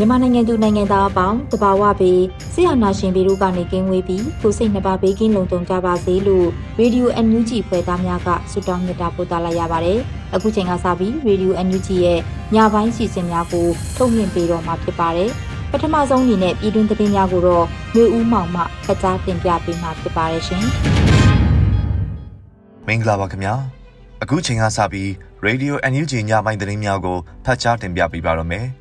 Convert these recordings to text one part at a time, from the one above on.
မြန်မာနိုင်ငံသူနိုင်ငံသားအပေါင်းတဘာဝပေးဆရာနာရှင်ပြည်တို့ကနေကင်းဝေးပြီးကိုစိတ်နှပါဘေးကင်းလုံခြုံကြပါစေလို့ရေဒီယို NUG ဖွဲ့သားများကဆုတောင်းမေတ္တာပို့သလာရပါတယ်။အခုချိန်ကစပြီးရေဒီယို NUG ရဲ့ညပိုင်းစီစဉ်များကိုထုတ်လွှင့်ပေးတော့မှာဖြစ်ပါတယ်။ပထမဆုံးအနေနဲ့ပြည်တွင်းသတင်းများကိုတော့မျိုးဦးမောင်မှဖကြားတင်ပြပေးမှာဖြစ်ပါတယ်ရှင်။မင်္ဂလာပါခင်ဗျာ။အခုချိန်ကစပြီး Radio NUG ညပိုင်းသတင်းများကိုဖတ်ကြားတင်ပြပေးပါတော့မယ်။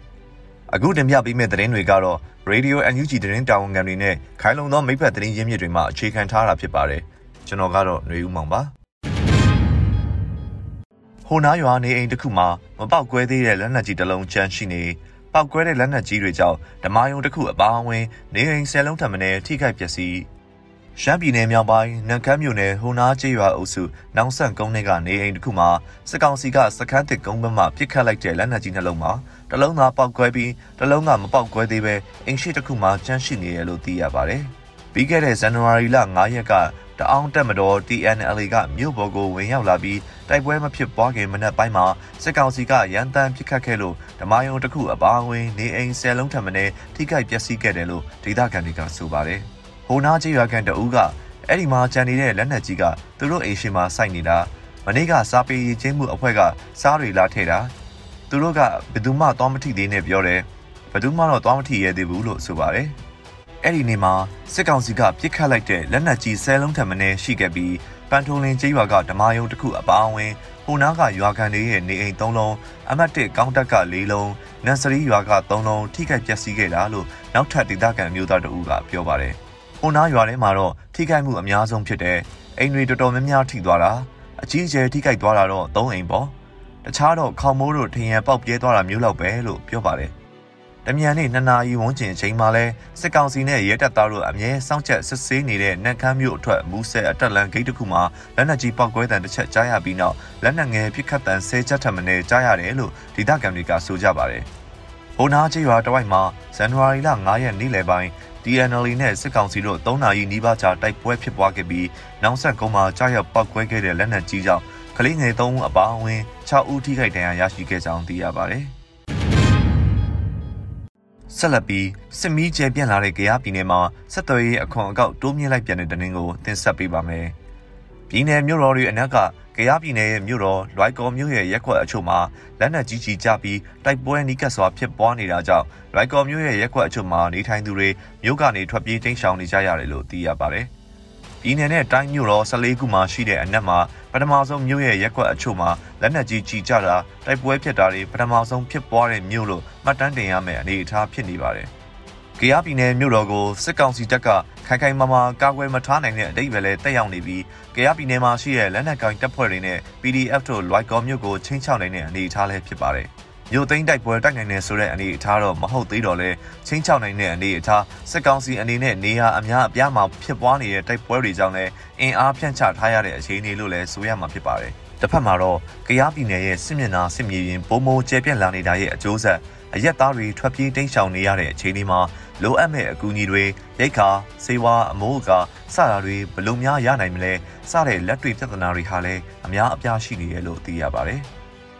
အခုတင်ပြပေးမယ့်သတင်းတွေကတော့ Radio NUG သတင်းတာဝန်ခံတွေနဲ့ခိုင်လုံသောမိဖက်သတင်းရင်းမြစ်တွေမှအခြေခံထားတာဖြစ်ပါတယ်ကျွန်တော်ကတော့ຫນွေဦးမောင်ပါဟိုနားရွာနေအိမ်တစ်ခုမှာမပေါက်ကွဲသေးတဲ့လက်နက်ကြီးတစ်လုံးကျန်ရှိနေပောက်ကွဲတဲ့လက်နက်ကြီးတွေကြောင့်ဓမာယုံတစ်ခုအပါအဝင်နေအိမ်ဆယ်လုံးထပ်မံထိခိုက်ပျက်စီးရှမ်းပြည်နယ်မြောက်ပိုင်းနန်ခမ်းမြို့နယ်ဟိုနားကျေးရွာအုပ်စုနောင်ဆန့်ကုန်းထဲကနေအိမ်တစ်ခုမှာစစ်ကောင်စီကစခန်းတစ်ကုန်းဘက်မှပစ်ခတ်လိုက်တဲ့လက်နက်ကြီးနှလုံးမှာ တလုံးသာပောက်ကွဲပြီးတလုံးကမပောက်ကွဲသေးပဲအိမ်ရှိတစ်ခုမှာကျန်းရှိနေရလို့သိရပါတယ်။ပြီးခဲ့တဲ့ဇန်နဝါရီလ9ရက်ကတအောင်တက်မတော် TNL ကမြို့ပေါ်ကိုဝင်ရောက်လာပြီးတိုက်ပွဲမဖြစ်ပွားခင်မနက်ပိုင်းမှာစစ်ကောင်စီကရန်တမ်းပစ်ခတ်ခဲ့လို့ဓမာယုံတစ်ခုအပါအဝင်နေအိမ်ဆယ်လုံးထပ်မံထိခိုက်ပျက်စီးခဲ့တယ်လို့ဒေသခံတွေကဆိုပါတယ်။ဟိုနာကြီးရွာကန်တအူးကအဲ့ဒီမှာကြံနေတဲ့လက်နက်ကြီးကသူတို့အိမ်ရှိမှာစိုက်နေတာမနေ့ကစားပေးရေးချင်းမှုအဖွဲ့ကစားတွေလာထဲတာ သူတို့ကဘယ်သူမှသွားမထိသေးနဲ့ပြောတယ်ဘယ်သူမှတော့သွားမထိရသေးဘူးလို့ဆိုပါတယ်အဲ့ဒီနေ့မှာစစ်ကောင်စီကပြစ်ခတ်လိုက်တဲ့လက်နက်ကြီးဆဲလုံးထံမင်းရှိခဲ့ပြီးပန်ထုံလင်ကျေးရွာကဓမာယုံတစ်ခုအပါအဝင်ဟိုနားကရွာကန်တွေရဲ့နေအိမ်၃လုံးအမတ်တစ်ကောင်းတက်က၄လုံးနန်စရီရွာက၃လုံးထိခိုက်ပျက်စီးခဲ့တာလို့နောက်ထပ်ဒေသခံမျိုးသားတအူးကပြောပါတယ်။ဟိုနားရွာထဲမှာတော့ထိခိုက်မှုအများဆုံးဖြစ်တဲ့အိမ်တွေတော်တော်များများထိသွားတာအကြီးအကျယ်ထိခိုက်သွားတာတော့၃အိမ်ပေါ့ တခြားတော့ခေါမိုးတို့ထင်ရပေါက်ပြဲသွားတာမျိုးလောက်ပဲလို့ပြောပါတယ်တမြန်နေ့နှစ်နာရီဝန်းကျင်အချိန်မှာလဲစစ်ကောင်စီနဲ့ရဲတပ်သားတို့အမြဲစောင့်ချက်စစ်ဆေးနေတဲ့နက်ခမ်းမြို့အထွတ်မူဆဲအတက်လန်ဂိတ်တစ်ခုမှာလက်နက်ကြီးပောက်ကွဲတံတစ်ချက်ကြားရပြီးနောက်လက်နက်ငယ်ပြစ်ခတ်တံဆဲချက်ထပ်မနေကြားရတယ်လို့ဒေသခံတွေကဆိုကြပါတယ်။ဘုံနာချေရွာတဝိုက်မှာဇန်နဝါရီလ9ရက်နေ့လယ်ပိုင်း DNL နဲ့စစ်ကောင်စီတို့3နာရီနီးပါးကြာတိုက်ပွဲဖြစ်ပွားခဲ့ပြီးနောက်ဆက်ကုန်းမှာကြားရောက်ပောက်ကွဲခဲ့တဲ့လက်နက်ကြီးကြောင့် ကလေးငယ်3ဦးအပါအဝင်6ဦးထိခိုက်ဒဏ်ရာရရှိခဲ့ကြောင်းသိရပါတယ်။ဆက်လက်ပြီးစစ်မီးကျဲပြန့်လာတဲ့ကြရပြည်နယ်မှာဆက်သွယ်ရေးအခွန်အကောက်တိုးမြင့်လိုက်ပြန်တဲ့တင်းကိုတင်ဆက်ပေးပါမယ်။ပြည်နယ်မြို့တော်တွေအနက်ကကယားပြည်နယ်ရဲ့မြို့တော်လွိုက်ကော်မြို့ရဲ့ရက်ကွက်အချို့မှာလက်နက်ကြီးကြီးကြပြီးတိုက်ပွဲနီးကပ်စွာဖြစ်ပွားနေတာကြောင့်လွိုက်ကော်မြို့ရဲ့ရက်ကွက်အချို့မှာနေထိုင်သူတွေမြို့ကနေထွက်ပြေးတိမ်းရှောင်နေကြရတယ်လို့သိရပါတယ်။ပြည်နယ်နဲ့တိုင်းမြို့တော်14ခုမှာရှိတဲ့အနက်မှာ ပထမဆုံးမြို့ရဲ့ရက်ကွက်အချို့မှာလက်နက်ကြီးကြီးကြတာတိုက်ပွဲဖြစ်တာတွေပထမဆုံးဖြစ်ပွားတဲ့မြို့လို့မှတ်တမ်းတင်ရမယ့်အနေအထားဖြစ်နေပါတယ်။ကယားပြည်နယ်မြို့တော်ကိုစစ်ကောင်စီတပ်ကခိုင်ခိုင်မာမာကာကွယ်မထားနိုင်တဲ့အတိတ်ပဲလဲတက်ရောက်နေပြီးကယားပြည်နယ်မှာရှိတဲ့လက်နက်ကိုင်တပ်ဖွဲ့တွေနဲ့ PDF တို့လွိုက်ကော်မြို့ကိုချင်းချောက်နိုင်တဲ့အနေအထားလဲဖြစ်ပါတယ်။ မြို့သိမ်းတိုက်ပွဲတိုက်နိုင်နေဆိုတဲ့အနေအထားတော့မဟုတ်သေးတော့လဲချင်းချောက်နိုင်တဲ့အနေအထားစစ်ကောင်စီအနေနဲ့နေရာအများအပြားမှာဖြစ်ပွားနေတဲ့တိုက်ပွဲတွေကြောင့်လဲအင်အားဖြန့်ချထားရတဲ့အခြေအနေလို့လဲဆိုရမှာဖြစ်ပါတယ်။တစ်ဖက်မှာတော့ကယားပြည်နယ်ရဲ့စစ်မျက်နှာစစ်မြေပြင်ပုံမကျဲပြန့်လာနေတာရဲ့အကျိုးဆက်အရက်သားတွေထွက်ပြေးတိမ်းရှောင်နေရတဲ့အခြေအနေမှာလိုအပ်မဲ့အကူအညီတွေရိတ်ခါစေဝါအမိုးအကာစတာတွေဘယ်လိုများရနိုင်မလဲစတဲ့လက်တွေ့ပြဿနာတွေဟာလည်းအများအပြားရှိနေရလို့သိရပါတယ်။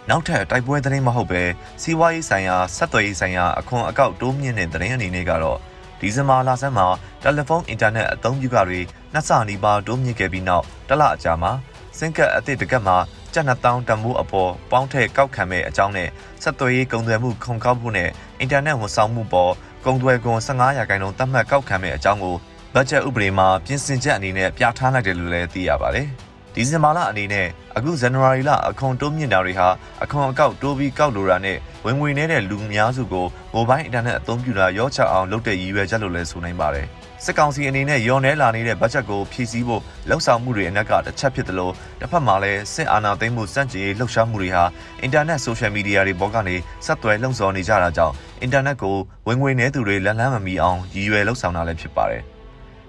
နောက်ထပ်တိုက်ပွဲသတင်းမဟုတ်ပဲစီးပွားရေးဆိုင်ရာဆက်သွယ်ရေးဆိုင်ရာအခွန်အကောက်တိုးမြင့်တဲ့သတင်းအနေနဲ့ကတော့ဒီဇင်ဘာလဆန်းမှာတယ်လီဖုန်းအင်တာနက်အသုံးပြုကတွေနှစ်ဆနီးပါးတိုးမြင့်ခဲ့ပြီးနောက်တစ်လအကြာမှာစင်ကတ်အသစ်တကက်မှာကျပ်2000တန်မိုးအပေါ်ပေါင်းထည့်ကောက်ခံမဲ့အကြောင်းနဲ့ဆက်သွယ်ရေးကုန်သွယ်မှုခုံကောက်မှုနဲ့အင်တာနက်ဝန်ဆောင်မှုပေါ်ကုန်သွယ်ခွန်15ရာခိုင်နှုန်းသတ်မှတ်ကောက်ခံမဲ့အကြောင်းကိုဘတ်ဂျက်ဥပဒေမှာပြင်ဆင်ချက်အနေနဲ့ပြဋ္ဌာန်းလိုက်တယ်လို့လည်းသိရပါတယ်။ ဒီဇင်ဘာလအနေနဲ့အခုဇန်နဝါရီလအခွန်တိုးမြင့်တာတွေဟာအခွန်အကောက်တိုးပြီးကောက်လိုတာနဲ့ဝင်ငွေနေတဲ့လူများစုကိုမိုဘိုင်းအင်တာနက်အသုံးပြုတာရောချအောင်လုပ်တဲ့ရည်ရွယ်ချက်လို့လည်းဆိုနိုင်ပါတယ်။စစ်ကောင်စီအနေနဲ့ရော်နဲလာနေတဲ့ဘတ်ဂျက်ကိုဖြည့်ဆည်းဖို့လှုံ့ဆော်မှုတွေအနက်ကတစ်ချက်ဖြစ်တယ်လို့တစ်ဖက်မှာလည်းစစ်အာဏာသိမ်းမှုစန့်ကျင်ရေးလှုပ်ရှားမှုတွေဟာအင်တာနက်ဆိုရှယ်မီဒီယာတွေဘောကနေဆက်သွယ်လှုံ့ဆော်နေကြတာကြောင့်အင်တာနက်ကိုဝင်ငွေနေသူတွေလန်လန်းမမီအောင်ရည်ရွယ်လှုံ့ဆော်တာလည်းဖြစ်ပါတယ်။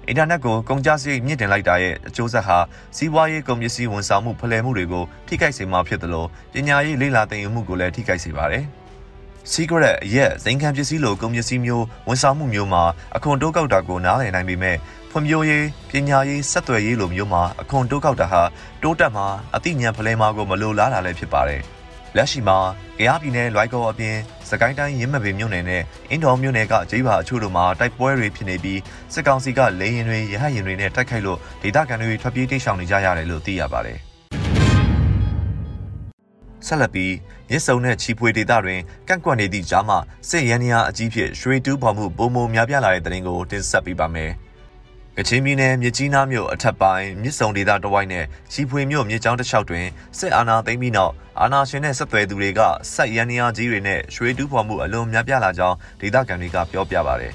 အင်တာနက်ကိုကုန်ကျစရိတ်မြင့်တင်လိုက်တာရဲ့အကျိုးဆက်ဟာစီးပွားရေးကုန်ပစ္စည်းဝန်ဆောင်မှုဖလှယ်မှုတွေကိုထိခိုက်စေမှာဖြစ်တယ်လို့ပညာရေးလေ့လာသင်ယူမှုကိုလည်းထိခိုက်စေပါတယ်။ Secret အရက်ဇိမ်ခံပစ္စည်းလိုကုန်ပစ္စည်းမျိုးဝန်ဆောင်မှုမျိုးမှာအခွန်တိုးကောက်တာကိုနားလည်နိုင်ပေမဲ့ဖွံ့ဖြိုးရေးပညာရေးဆက်သွယ်ရေးလိုမျိုးမှာအခွန်တိုးကောက်တာဟာတိုးတက်မှာအသိဉာဏ်ဖလှယ်မှာကိုမလိုလားတာလည်းဖြစ်ပါတယ်။ လက်ရှိမှာကယားပြည်နယ်လွိုက်ကောအပြင်စကိုင်းတိုင်းရင်းမပင်မြို့နယ်နဲ့အင်းတော်မြို့နယ်ကဂျိမ်းပါအချို့တို့မှာတိုက်ပွဲတွေဖြစ်နေပြီးစစ်ကောင်စီကလေရင်တွေရဟတ်ရင်တွေနဲ့တိုက်ခိုက်လို့ဒေသခံတွေထွက်ပြေးတိတ်ရှောင်နေကြရတယ်လို့သိရပါတယ်။ဆက်လက်ပြီးရစ်စုံတဲ့ချီဖွေဒေသတွင်ကန့်ကွက်နေသည့်ကြားမှာစစ်ရန်နီယာအကြီးဖြစ်ရွှေတူးဖော်မှုပုံမများပြားလာတဲ့တဲ့ရင်ကိုတင်ဆက်ပေးပါမယ်။ ကချင်ပြည်နယ်မြစ်ကြီးနားမြို့အထက်ပိုင်းမြစ်စုံဒေသတဝိုက်နဲ့ချီဖွေမြို့မြစ်ကြောင်းတစ်လျှောက်တွင်စစ်အာဏာသိမ်းပြီးနောက်အာဏာရှင်နဲ့ဆက်သွယ်သူတွေကဆက်ရန်နီယာကြီးတွေနဲ့ရွှေတူးဖော်မှုအလွန်များပြားလာကြောင်းဒေသခံတွေကပြောပြပါတယ်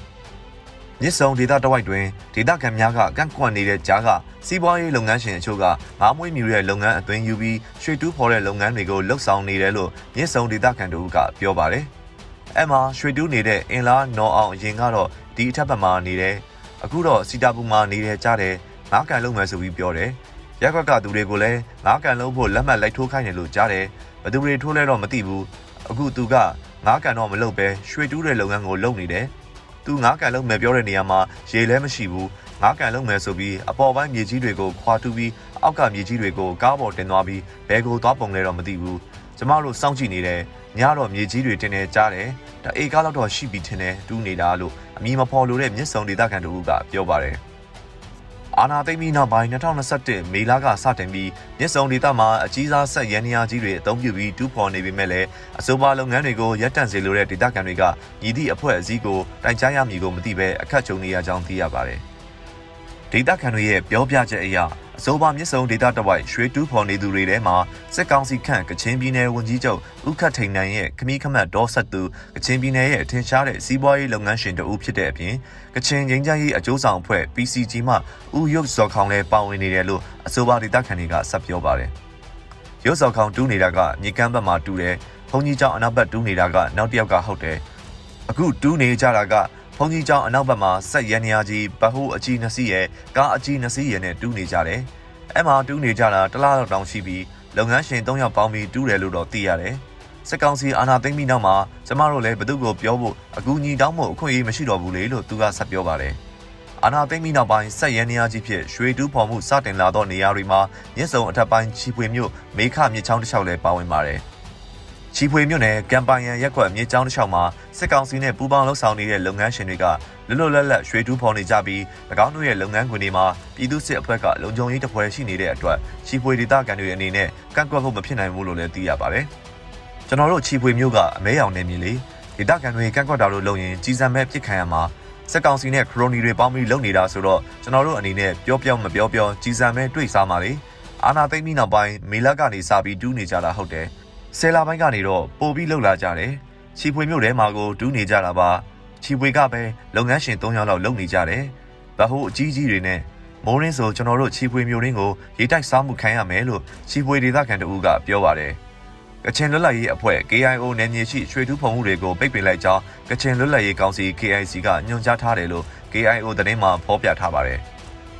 ။မြစ်စုံဒေသတဝိုက်တွင်ဒေသခံများကကန့်ကွက်နေတဲ့ကြားကစီးပွားရေးလုပ်ငန်းရှင်အချို့ကငါးမွေးမြူတဲ့လုပ်ငန်းအသွင်ယူပြီးရွှေတူးဖော်တဲ့လုပ်ငန်းတွေကိုလှုပ်ဆောင်နေတယ်လို့မြစ်စုံဒေသခံတို့ကပြောပါတယ်။အဲ့မှာရွှေတူးနေတဲ့အင်လားနော်အောင်အရင်ကတော့ဒီအထက်ဘက်မှာနေတဲ့ အခုတော့စီတာပူမှာနေတယ်ကြားတယ်ငါးကန်လုံးမယ်ဆိုပြီးပြောတယ်ရက်ကွက်ကသူတွေကိုလည်းငါးကန်လုံးဖို့လက်မှတ်လိုက်ထိုးခိုင်းတယ်လို့ကြားတယ်ဘယ်သူတွေထိုးလဲတော့မသိဘူးအခုသူကငါးကန်တော့မလုပ်ပဲရွှေတူးတဲ့လုပ်ငန်းကိုလုပ်နေတယ်သူငါးကန်လုံးမယ်ပြောတဲ့နေရာမှာရေလည်းမရှိဘူးငါးကန်လုံးမယ်ဆိုပြီးအပေါ်ပိုင်းမြေကြီးတွေကိုခွာတူးပြီးအောက်ကမြေကြီးတွေကိုကားပေါ်တင်သွားပြီးဘဲကိုသွားပုံလဲတော့မသိဘူးကျမတို့စောင့်ကြည့်နေတယ်ညတော့မြေကြီးတွေတင်နေကြားတယ်တအေကားလောက်တော့ရှိပြီထင်တယ်တူးနေတာလို့ အမည်မဖော်လို့တဲ့မြစ်ဆုံဒေသခံတို့ကပြောပါတယ်အာနာသိမ့်ပြီးနောက်ပိုင်း2021မေလကစတင်ပြီးမြစ်ဆုံဒေသမှာအကြီးစားဆက်ရန်နီယာကြီးတွေအသုံးပြုပြီးတူးဖော်နေပေမဲ့လည်းအဆိုပါလုပ်ငန်းတွေကိုရပ်တန့်စေလိုတဲ့ဒေသခံတွေကညီသည့်အဖွဲ့အစည်းကိုတိုင်ကြားရမည်ကိုမသိဘဲအခက်ကြုံနေရကြောင်းသိရပါတယ်။ဒေသခံတွေရဲ့ပြောပြချက်အရ အဆိုပါမြစ်ဆုံဒေသတဝိုက်ရွှေတူးဖော်နေသူတွေထဲမှာစစ်ကောင်စီခန့်ကချင်ပြည်နယ်ဝန်ကြီးချုပ်ဦးခတ်ထိန်နိုင်ရဲ့ခမီးခမတ်ဒေါ်ဆက်သူကချင်ပြည်နယ်ရဲ့အထင်ရှားတဲ့စီးပွားရေးလုပ်ငန်းရှင်တဦးဖြစ်တဲ့အပြင်ကချင်ငင်းချမ်းရေးအကျိုးဆောင်အဖွဲ့ PCG မှဦးရုပ်စော်ခေါင်လည်းပါဝင်နေတယ်လို့အဆိုပါဒေသခံတွေကဆက်ပြောပါတယ်။ရုပ်စော်ခေါင်တူးနေတာကမြေကမ်းဘက်မှာတူတယ်။ဘုံကြီးကျောင်းအနောက်ဘက်တူးနေတာကနောက်တစ်ယောက်ကဟုတ်တယ်။အခုတူးနေကြတာက ဘုံကြီးကျောင်းအနောက်ဘက်မှာဆက်ရန်နေရကြီးဗဟုအကြီးနှစ်စီးရဲ့ကားအကြီးနှစ်စီးရဲ့နဲ့တူးနေကြတယ်။အဲ့မှာတူးနေကြတာတလားတော့တောင်ရှိပြီးလုပ်ငန်းရှင်၃ယောက်ပေါင်းပြီးတူးတယ်လို့တော့သိရတယ်။စက်ကောင်စီအာဏာသိမ်းပြီးနောက်မှာကျမတို့လည်းဘသူ့ကိုပြောဖို့အကူအညီတောင်းဖို့အခွင့်အရေးမရှိတော့ဘူးလေလို့သူကဆက်ပြောပါတယ်။အာနာသိမ့်ပြီးနောက်ပိုင်းဆက်ရန်နေရာကြီးဖြစ်ရွှေတူးဖော်မှုစတင်လာသောနေရာတွေမှာမြစ်စုံအထက်ပိုင်းချီပွေမြို့မေခမြစ်ချောင်းတစ်လျှောက်လည်းပါဝင်ပါတယ်။ ချီဖွေမြို့နယ်ကံပိုင်ရန်ရက်ကွက်မြေကျောင်းတစ်လျှောက်မှာစစ်ကောင်စီနဲ့ပူးပေါင်းလှုပ်ဆောင်နေတဲ့လုပ်ငန်းရှင်တွေကလွတ်လွတ်လပ်လပ်ရွှေတူးဖော်နေကြပြီး၎င်းတို့ရဲ့လုပ်ငန်းခွင်တွေမှာပြည်သူစစ်အဖွဲ့ကလုံခြုံရေးတပ်ဖွဲ့ရှိနေတဲ့အတွက်ချီဖွေဒေသခံတွေအနေနဲ့ကန့်ကွက်ဖို့မဖြစ်နိုင်ဘူးလို့လည်းသိရပါတယ်။ကျွန်တော်တို့ချီဖွေမြို့ကအမဲရောင်နေမြေလေဒေသခံတွေကန့်ကွက်တာလို့လုပ်ရင်ကြီးစံမဲ့ပြစ်ခံရမှာစစ်ကောင်စီနဲ့ခရိုနီတွေပေါင်းပြီးလုပ်နေတာဆိုတော့ကျွန်တော်တို့အနေနဲ့ပြောပြောမပြောပြောကြီးစံမဲ့တွေ့စားမှာလေအာနာသိမ့်ပြီးနောက်ပိုင်းမေလကနေစပြီးတူးနေကြတာဟုတ်တယ် ဆယ်လပိုင်းကနေတော့ပို့ပြီးလှုပ်လာကြတယ်ချီဖွေမြို့ထဲမှာကိုတူးနေကြတာပါချီဖွေကပဲလုပ်ငန်းရှင်၃ယောက်လောက်လုပ်နေကြတယ်ဗဟိုအကြီးကြီးတွေနဲ့မိုးရင်းဆိုကျွန်တော်တို့ချီဖွေမြို့ရင်းကိုရေတိုက်စားမှုခံရမယ်လို့ချီဖွေဒေသခံတဦးကပြောပါတယ်ကချင်လွတ်လပ်ရေးအဖွဲ့ KIO နယ်မြေရှိရွှေတူးဖုံမှုတွေကိုပိတ်ပင်လိုက်ကြောင်းကချင်လွတ်လပ်ရေးကောင်စီ KIC ကညွှန်ကြားထားတယ်လို့ KIO သတင်းမှာဖော်ပြထားပါတယ်။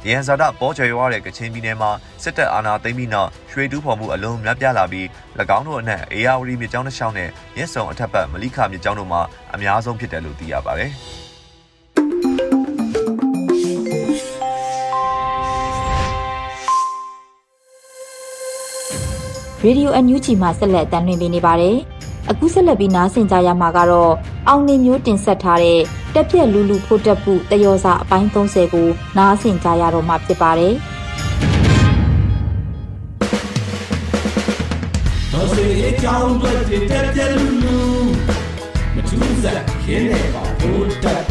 ရန်ဇာဒပေါ်ချေရွာတဲ့ကချင်ပြည်နယ်မှာစစ်တပ်အာဏာသိမ်းပြီးနောက်ရွှေတူးဖော်မှုအလုံးများပြားလာပြီး၎င်းတို့အနက်အေယာဝတီမြစ်ကြောင်းတစ်လျှောက်နဲ့မြစ်ဆုံအထက်ဘက်မလိခမြစ်ကြောင်းတို့မှာအများဆုံးဖြစ်တယ်လို့သိရပါတယ်။ရေဒီယိုအန်ယူဂျီမှာဆက်လက်တင်ပြနေပါတယ်။ အခုဆက်လက်ပြီးနားဆင်ကြရမှာကတော့အောင်နေမျိုးတင်ဆက်ထားတဲ့တက်ပြက်လူလူဖို့တက်ဖို့တယောစာအပိုင်း30ကိုနားဆင်ကြရတော့မှာဖြစ်ပါတယ်။ကြောင်းတွေတက်ပြက်လူလူမထူးစားခင်းနေပါဘိုးတက်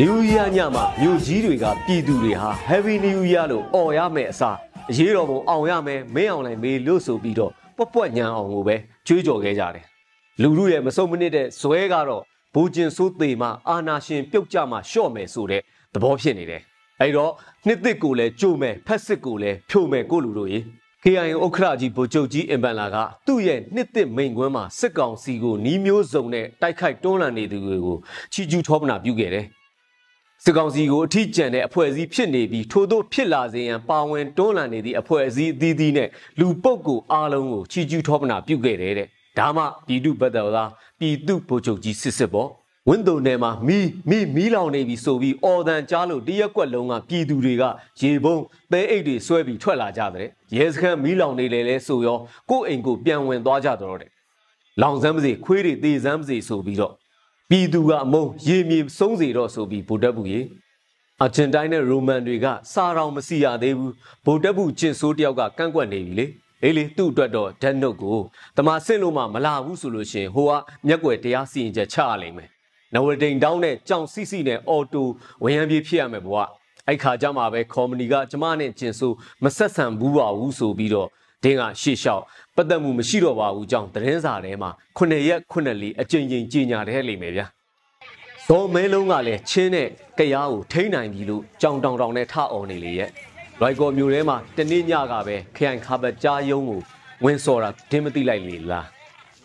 New Year ညမှာမြို့ကြီးတွေကပြည်သူတွေဟာ Happy New Year လို့អော်ရမယ်အစားအရေးတော်ပုံအောင်ရမယ်မင်းအောင်လိုက်မေးလို့ဆိုပြီးတော့ပွက်ပွက်ညံအောင်ကိုပဲကြွေးကြော်ခဲ့ကြတယ်လူလူရဲ့မစုံမနစ်တဲ့ဇွဲကတော့ဘူကျင်ဆိုးသေးမှအာနာရှင်ပြုတ်ကြမှရှော့မယ်ဆိုတဲ့သဘောဖြစ်နေတယ်အဲ့တော့နှစ်သစ်ကိုလည်းကြိုမယ်ဖက်စစ်ကိုလည်းဖြိုမယ်ကိုလူတို့ရေ KIA ဥက္ခရာကြီးဗိုလ်ချုပ်ကြီးအင်ပန်လာကသူ့ရဲ့နှစ်သစ်မိန်ကွန်းမှာစစ်ကောင်စီကိုနီးမျိုးစုံနဲ့တိုက်ခိုက်တွန်းလှန်နေသူတွေကိုချီကျူးထောပနာပြုခဲ့တယ် စစ်ကောင်စီကိုအထီးကျန်တဲ့အဖွဲ့အစည်းဖြစ်နေပြီးထို့သောဖြစ်လာစေရန်ပါဝင်တွန်းလှန်နေသည့်အဖွဲ့အစည်းအသီးသီးနဲ့လူပုတ်ကိုအားလုံးကိုချီကျူးထောပနာပြုခဲ့တယ်တဲ့ဒါမှပြည်သူဘက်တော်သားပြည်သူဗိုလ်ချုပ်ကြီးစစ်စစ်ပေါ့ဝင်းတုံနယ်မှာမီးမီးမီးလောင်နေပြီဆိုပြီးအော်တန်ကြားလို့တရက်ကွက်လုံးကပြည်သူတွေကရေပုံးသဲအိတ်တွေဆွဲပြီးထွက်လာကြတဲ့ရဲစခန်းမီးလောင်နေလေလဲဆိုရောကိုယ့်အိမ်ကိုပြန်ဝင်သွားကြတော့တဲ့လောင်စမ်းပါစေခွေးတွေသေစမ်းပါစေဆိုပြီးတော့ ပြည်သူကအမုန်းရေမြေစုံးစေတော့ဆိုပြီးဗိုလ်တပ်ဘူးကြီးအာဂျင်တိုင်းနဲ့ရိုမန်တွေကစာတော်မစီရသေးဘူးဗိုလ်တပ်ဘူးကျင်ဆိုးတယောက်ကကန့်ကွက်နေပြီလေအေးလေသူ့အတွက်တော့ဓာတ်နုတ်ကိုတမဆင့်လို့မှမလာဘူးဆိုလို့ရှင်ဟိုကမျက်ွယ်တရားစီရင်ချက်ချရလိမ့်မယ်နဝတိန်တောင်းနဲ့ကြောင်စီစီနဲ့အော်တိုဝရံပြေးဖြစ်ရမယ်ဘွာအဲ့ခါကျမှပဲကော်မတီကကျမနဲ့ကျင်ဆိုးမဆက်ဆံဘူးပါဘူးဆိုပြီးတော့ ဒင်းကရှေ့လျှောက်ပတ်သက်မှုမရှိတော့ပါဘူးကြောင့်သတင်းစာထဲမှာ9ရက်9လီအကြိမ်ကြိမ်ကြီးညာတဲ့လိမ့်မယ်ဗျာဇော်မဲလုံးကလည်းချင်းနဲ့ကြရားကိုထိန်းနိုင်ပြီလို့ကြောင်တောင်တောင်နဲ့ထအော်နေလေရဲ့ရိုက်ကော်မျိုးထဲမှာတနေ့ညကပဲခရိုင်ခါဘတ်ကြားယုံကိုဝင်းစော်တာဒင်းမသိလိုက်လေလား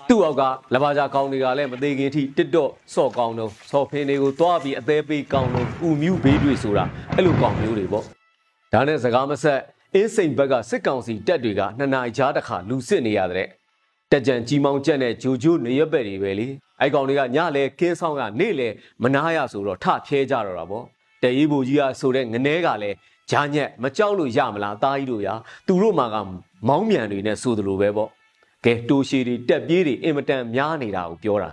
သူ့အောက်ကလဘာကြာကောင်းတွေကလည်းမသေးခင်ထိတစ်တော့စော့ကောင်းတော့စော်ဖင်းတွေကိုသွားပြီးအသေးပေးကောင်းတော့ဥမြူဘေးတွေဆိုတာအဲ့လိုကောင်းမျိုးတွေပေါ့ဒါနဲ့စကားမဆက် အင်းစိန်ဘက်ကစစ်ကောင်စီတက်တွေကနှစ်နာရီကြားတစ်ခါလူစစ်နေရတဲ့တက်ကြံကြီးမောင်ကျက်နဲ့ဂျိုဂျိုနေရက်ပဲတွေပဲလေအဲ့ကောင်တွေကညလဲကင်းဆောင်ကနေ့လဲမနာရဆိုတော့ထဖျဲကြတော့တာပေါ့တရီဘူကြီးကဆိုတဲ့ငနဲကလည်းဂျာညက်မကြောက်လို့ရမလားတားကြီးတို့ရာသူတို့မှာကမောင်းမြန်တွေနဲ့ဆိုသလိုပဲပေါ့ကဲတိုးရှည်တွေတက်ပြေးတွေအင်မတန်များနေတာကိုပြောတာ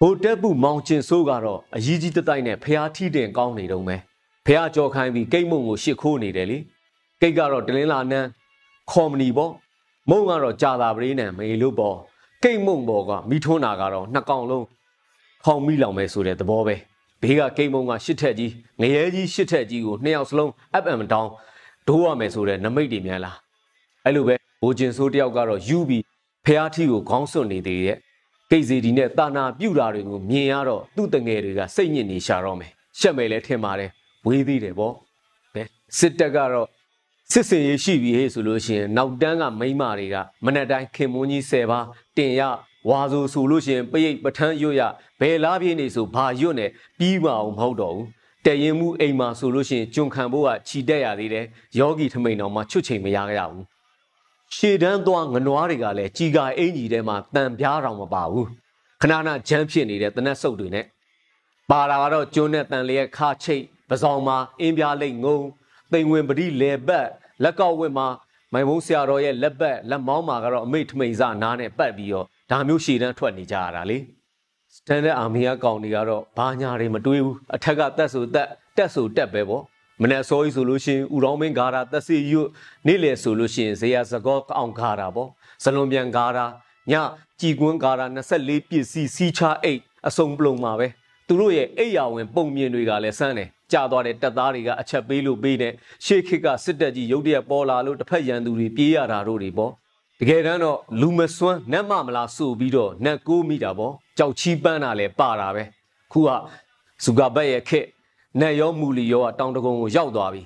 ဟိုတက်ဘူးမောင်ကျင်ဆိုးကတော့အကြီးကြီးတတိုက်နဲ့ဖျားထီးတင်ကောင်းနေတော့မယ်ဖះကြော်ခိုင်းပြီးကိတ်မုံကိုရှစ်ခိုးနေတယ်လေ ကိတ်ကတော့တလင်းလာနန်းခေါ်မနီပေါ့မုံကတော့ကြာသာပရိနံမေလို့ပေါ့ကိတ်မုံပေါ်ကမိထွန်းတာကတော့နှစ်ကောင်လုံးခေါင်းမိလောင်ပဲဆိုတဲ့သဘောပဲဘေးကကိတ်မုံကရှစ်ထက်ကြီးငရဲကြီးရှစ်ထက်ကြီးကိုနှစ်ယောက်စလုံး up and down ဒိုးရမယ်ဆိုတဲ့နမိတ်တွေများလားအဲ့လိုပဲဘိုဂျင်ဆိုးတယောက်ကတော့ယူပြီးဖះထီကိုခေါင်းစွန့်နေသေးရဲ့ကိတ်စီဒီနဲ့တာနာပြူတာတွေကိုမြင်ရတော့သူ့တငယ်တွေကစိတ်ညစ်နေရှာတော့မယ်ရှက်မယ်လဲထင်ပါတယ်ဝေးသေးတယ်ပေါ့ဘယ်စစ်တပ်ကတော့ စစ်စင်ရေးရှိပြီဟေ့ဆိုလို့ရှိရင်နောက်တန်းကမိန်းမတွေကမနက်တိုင်းခင်မွန်းကြီး10ပါးတင်ရဝါဆိုဆိုလို့ရှိရင်ပရိတ်ပထန်းရွတ်ရဘယ်လားပြင်းနေဆိုဘာရွတ်နေပြီးမအောင်မဟုတ်တော့ဘူးတရင်မှုအိမ်မှာဆိုလို့ရှိရင်ကျွန်ခံဖို့ကခြိတက်ရသေးတယ်ယောဂီထမိန်တော်မှာချွတ်ချိန်မရကြရဘူးရှေတန်းသွားငနွားတွေကလည်းကြီးကာအင်ကြီးထဲမှာတန်ပြားတော်မပါဘူးခဏခဏဂျမ်းဖြစ်နေတဲ့တနက်ဆုပ်တွေနဲ့ပါလာကတော့ကျွန်းနဲ့တန်လျက်ခါချိတ်ပဇောင်မှာအင်းပြားလိတ်ငုံတိမ်ဝင်ပတိလေပတ် လက်ကောက်ဝက်မှာမိုင်မုံဆရာတော်ရဲ့လက်ပတ်လက်မောင်းမှာကတော့အမိတ်ထမိန်စနားနဲ့ပတ်ပြီးတော့ဒါမျိုးရှည်တန်းထွက်နေကြရတာလေစတန်ဒတ်အာမီယာကောင်တွေကတော့ဘာညာတွေမတွေးဘူးအထက်ကတက်ဆိုတက်တက်ဆိုတက်ပဲပေါ့မနေ့စောကြီးဆိုလို့ရှိရင်ဥရောင်းမင်းဂါရာတက်စီရွနေ့လေဆိုလို့ရှိရင်ဇေယစကောအောင်ဂါရာပေါ့ဇလွန်ပြန်ဂါရာညကြည်ကွန်းဂါရာ24ပြည့်စီစီချအိတ်အစုံပလုံမှာပဲသူတို့ရဲ့အိယာဝင်ပုံမြင်တွေကလည်းစမ်းတယ် ကြာသွားတဲ့တပ်သားတွေကအချက်ပေးလို့ပေးတဲ့ရှေးခေတ်ကစစ်တပ်ကြီးရုတ်တရက်ပေါ်လာလို့တစ်ဖက်ရန်သူတွေပြေးရတာတို့တွေပေါ့တကယ်တမ်းတော့လူမစွမ်းနတ်မမလားဆိုပြီးတော့နတ်ကိုးမိတာပေါ့ကြောက်ချီးပန်းတာလည်းပါတာပဲခုကဇူကာဘက်ရဲ့ခေတ်နတ်ရောမူလီရောကတောင်တကုံကိုရောက်သွားပြီ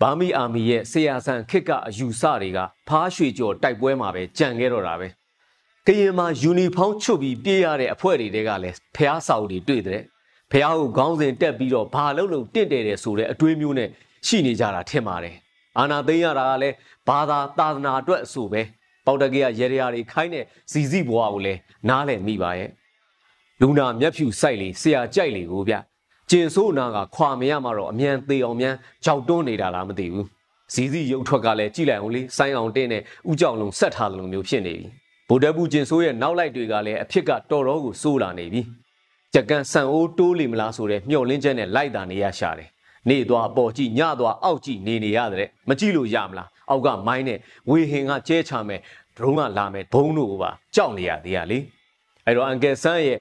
ဘာမီအာမီရဲ့ဆေယာဆန်ခေတ်ကအယူဆတွေကဖားရွှေကျော်တိုက်ပွဲမှာပဲကြံခဲ့တော့တာပဲကရင်မှာယူနီဖောင်းချွတ်ပြီးပြေးရတဲ့အဖွဲ့တွေတဲကလည်းဖះဆောက်တွေတွေ့တဲ့ ဖះကိုခေါင်းစဉ်တက်ပြီးတော့ဘာလုံးလုံးတင့်တယ်တယ်ဆိုတဲ့အတွေးမျိုးနဲ့ရှိနေကြတာထင်ပါတယ်အာနာသိန်းရတာကလည်းဘာသာသာသနာအတွက်အဆိုပဲပေါတကေကရေရရာတွေခိုင်းတဲ့ဇီဇီဘွားကိုလည်းနားလည်မိပါရဲ့လူနာမျက်ဖြူစိုက်လေဆရာကြိုက်လေကိုဗျကျင်ဆိုးနာကခွာမရမှာတော့အမြန်သေးအောင်မြန်ကြောက်တွန်းနေတာလားမသိဘူးဇီဇီရုပ်ထွက်ကလည်းကြည့်လိုက်အောင်လေဆိုင်းအောင်တင်းနဲ့ဥကြောင်လုံးဆက်ထားတယ်လို့မျိုးဖြစ်နေပြီဗိုလ်တပ်ဘူးကျင်ဆိုးရဲ့နောက်လိုက်တွေကလည်းအဖြစ်ကတော်တော်ကိုစိုးလာနေပြီ ကြကန်ဆန်အိုးတိုးလိမလားဆိုတဲ့မျှော်လင့်ချက်နဲ့လိုက်တာနေရရှာတယ်နေသွားအပေါ်ကြည့်ညသွားအောက်ကြည့်နေနေရတဲ့မကြည့်လို့ရမလားအောက်ကမိုင်းနဲ့ဝေဟင်ကကျဲချမယ်ဒရုန်းကလာမယ်ဘုံတို့ကပါကြောက်နေရသေးရလေအဲ့တော့အန်ကယ်ဆန်းရဲ့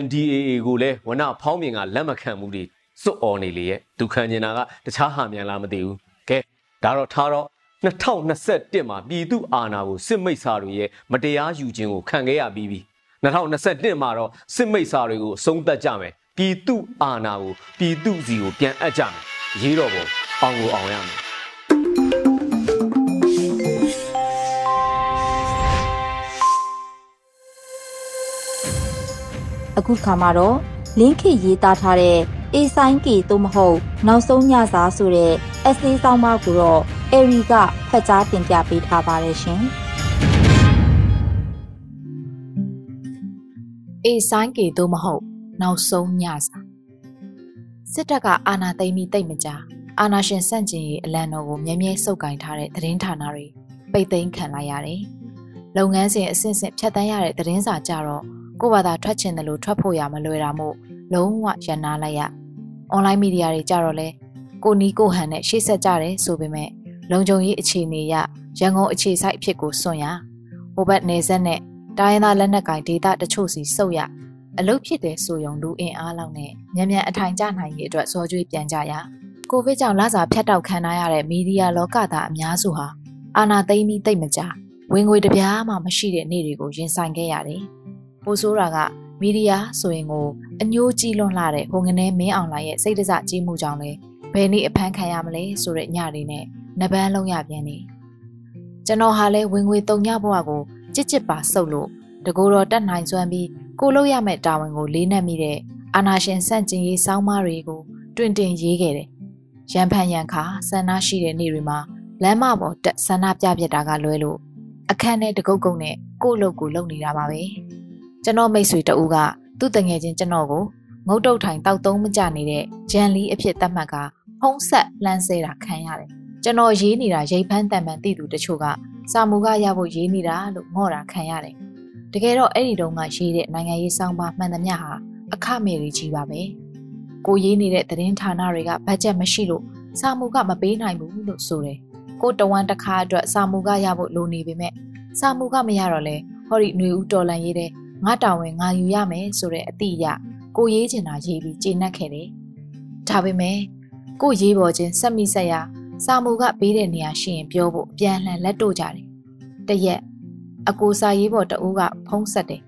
NDAA ကိုလည်းဝနဖောင်းမြင်ကလက်မခံမှုတွေစွတ်អော်နေလေရဲ့ဒုခံနေတာကတခြားဟာမြန်လားမသိဘူးကဲဒါတော့ထားတော့2021မှာပြည်သူအာဏာကိုစစ်မိတ်စာတွေရဲ့မတရားယူခြင်းကိုခံခဲ့ရပြီးပြီ 2021မှာတော့စစ်မိတ်စာတွေကိုအဆုံးသတ်ကြမယ်ပြည်သူအာဏာကိုပြည်သူစီကိုပြန်အပ်ကြမယ်ရေးတော့ပုံအောင်ကိုအောင်ရမယ်အခုခါမှာတော့လင်းခေရေးသားထားတဲ့အေဆိုင်ကီသို့မဟုတ်နောက်ဆုံးညစာဆိုတဲ့အစီအဆောင်မကိုတော့အေရီကဖတ်ကြားတင်ပြပေးထားပါတယ်ရှင်။ အေဆိုင်ကီသို့မဟုတ်နောက်ဆုံးညစာစစ်တပ်ကအာဏာသိမ်းပြီးတိတ်မကြအာဏာရှင်ဆန့်ကျင်ရေးအလံတော်ကိုမြဲမြဲစုပ်ကင်ထားတဲ့သတင်းဌာနတွေပိတ်သိမ်းခံလိုက်ရတယ်။လုပ်ငန်းစဉ်အဆင့်ဆင့်ဖြတ်တန်းရတဲ့သတင်းစာကြတော့ကိုယ့်ဘာသာထွက်ချင်တယ်လို့ထွက်ဖို့ရမလွယ်တာမို့လုံးဝရန်နာလိုက်ရ။ online media တွေကြတော့လဲကိုနီကိုဟန်နဲ့ရှေ့ဆက်ကြတယ်ဆိုပေမဲ့လုံခြုံရေးအခြေအနေရရန်ကုန်အခြေစိုက်အဖြစ်ကိုစွန့်ရဟိုဘက်နေဆက်နဲ့ တိုင်းရင်းသားလက်နက်ကင်ဒေသတချို့စီစုပ်ရအလုတ်ဖြစ်တဲ့ဆိုယုံလူအင်အားလောက်နဲ့မြန်မြန်အထိုင်ကျနိုင်ရေးအတွက်စောကြွေးပြန်ကြရကိုဗစ်ကြောင့်လစာဖြတ်တောက်ခံရတဲ့မီဒီယာလောကသားအများစုဟာအာနာသိမ့်ပြီးတိတ်မကြဝင်ငွေတပြားမှမရှိတဲ့နေ့တွေကိုရင်ဆိုင်ခဲ့ရတယ်ပိုဆိုးတာကမီဒီယာဆိုရင်ကိုအညိုးကြီးလွန်လာတဲ့ဟိုငနေမင်းအောင်လိုင်ရဲ့စိတ်တစကြီးမှုကြောင့်လဲဘယ်နည်းအဖမ်းခံရမလဲဆိုတဲ့ညတွေနဲ့နပန်းလုံးရပြန်နေကျွန်တော်ဟာလဲဝင်ငွေတုံညဘဝကို ကြစ်ကြစ်ပါစုပ်လို့တကူတော်တက်နိုင်စွမ်းပြီးကိုလို့ရမဲ့တာဝန်ကိုလေးနက်မိတဲ့အာနာရှင်ဆန့်ကျင်ရေးစောင်းမတွေကိုတွင်တင်ရေးခဲ့တယ်ရန်ဖန်ရန်ခါဆန္ဒရှိတဲ့နေ့တွေမှာလမ်းမပေါ်တက်ဆန္ဒပြပြတာကလွဲလို့အခန်းနဲ့တကုတ်ကုတ်နဲ့ကို့လုတ်ကိုလုံနေတာပါပဲကျွန်တော်မိတ်ဆွေတဦးကသူ့တငယ်ချင်းကျွန်တော်ကိုငုတ်တုတ်ထိုင်တောက်သုံးမကြနေတဲ့ဂျန်လီအဖြစ်သတ်မှတ်ကဖုံးဆက်လှမ်းဆဲတာခံရတယ် ကျွန်တော်ရေးနေတာရိတ်ဖန်းတန်ပန်သိသူတချို့ကစာမူကရဖို့ရေးနေတာလို့ငေါ့တာခံရတယ်တကယ်တော့အဲ့ဒီတုန်းကရေးတဲ့နိုင်ငံရေးစောင်းပါမှန်သမျှဟာအခမဲ့ကြီးပါပဲကိုရေးနေတဲ့သတင်းဌာနတွေကဘတ်ဂျက်မရှိလို့စာမူကမပေးနိုင်ဘူးလို့ဆိုတယ်ကိုတဝမ်းတစ်ခါအတွက်စာမူကရဖို့လိုနေပေမဲ့စာမူကမရတော့လဲဟောဒီຫນွေဦးတော်လန်ရေးတဲ့ငါတောင်ဝင်ငါယူရမယ်ဆိုတဲ့အတိအရကိုရေးချင်တာရေးပြီးကျေနပ်ခဲ့တယ်ဒါပေမဲ့ကိုရေးပေါ်ချင်းဆက်မိဆက်ရ စာမူကပေးတဲ့နေရာရှိရင်ပြောဖို့အပြန်အလှန်လက်တို့ကြတယ်တရက်အကိုစာရေးပေါ်တအူးကဖုံးဆက်တယ်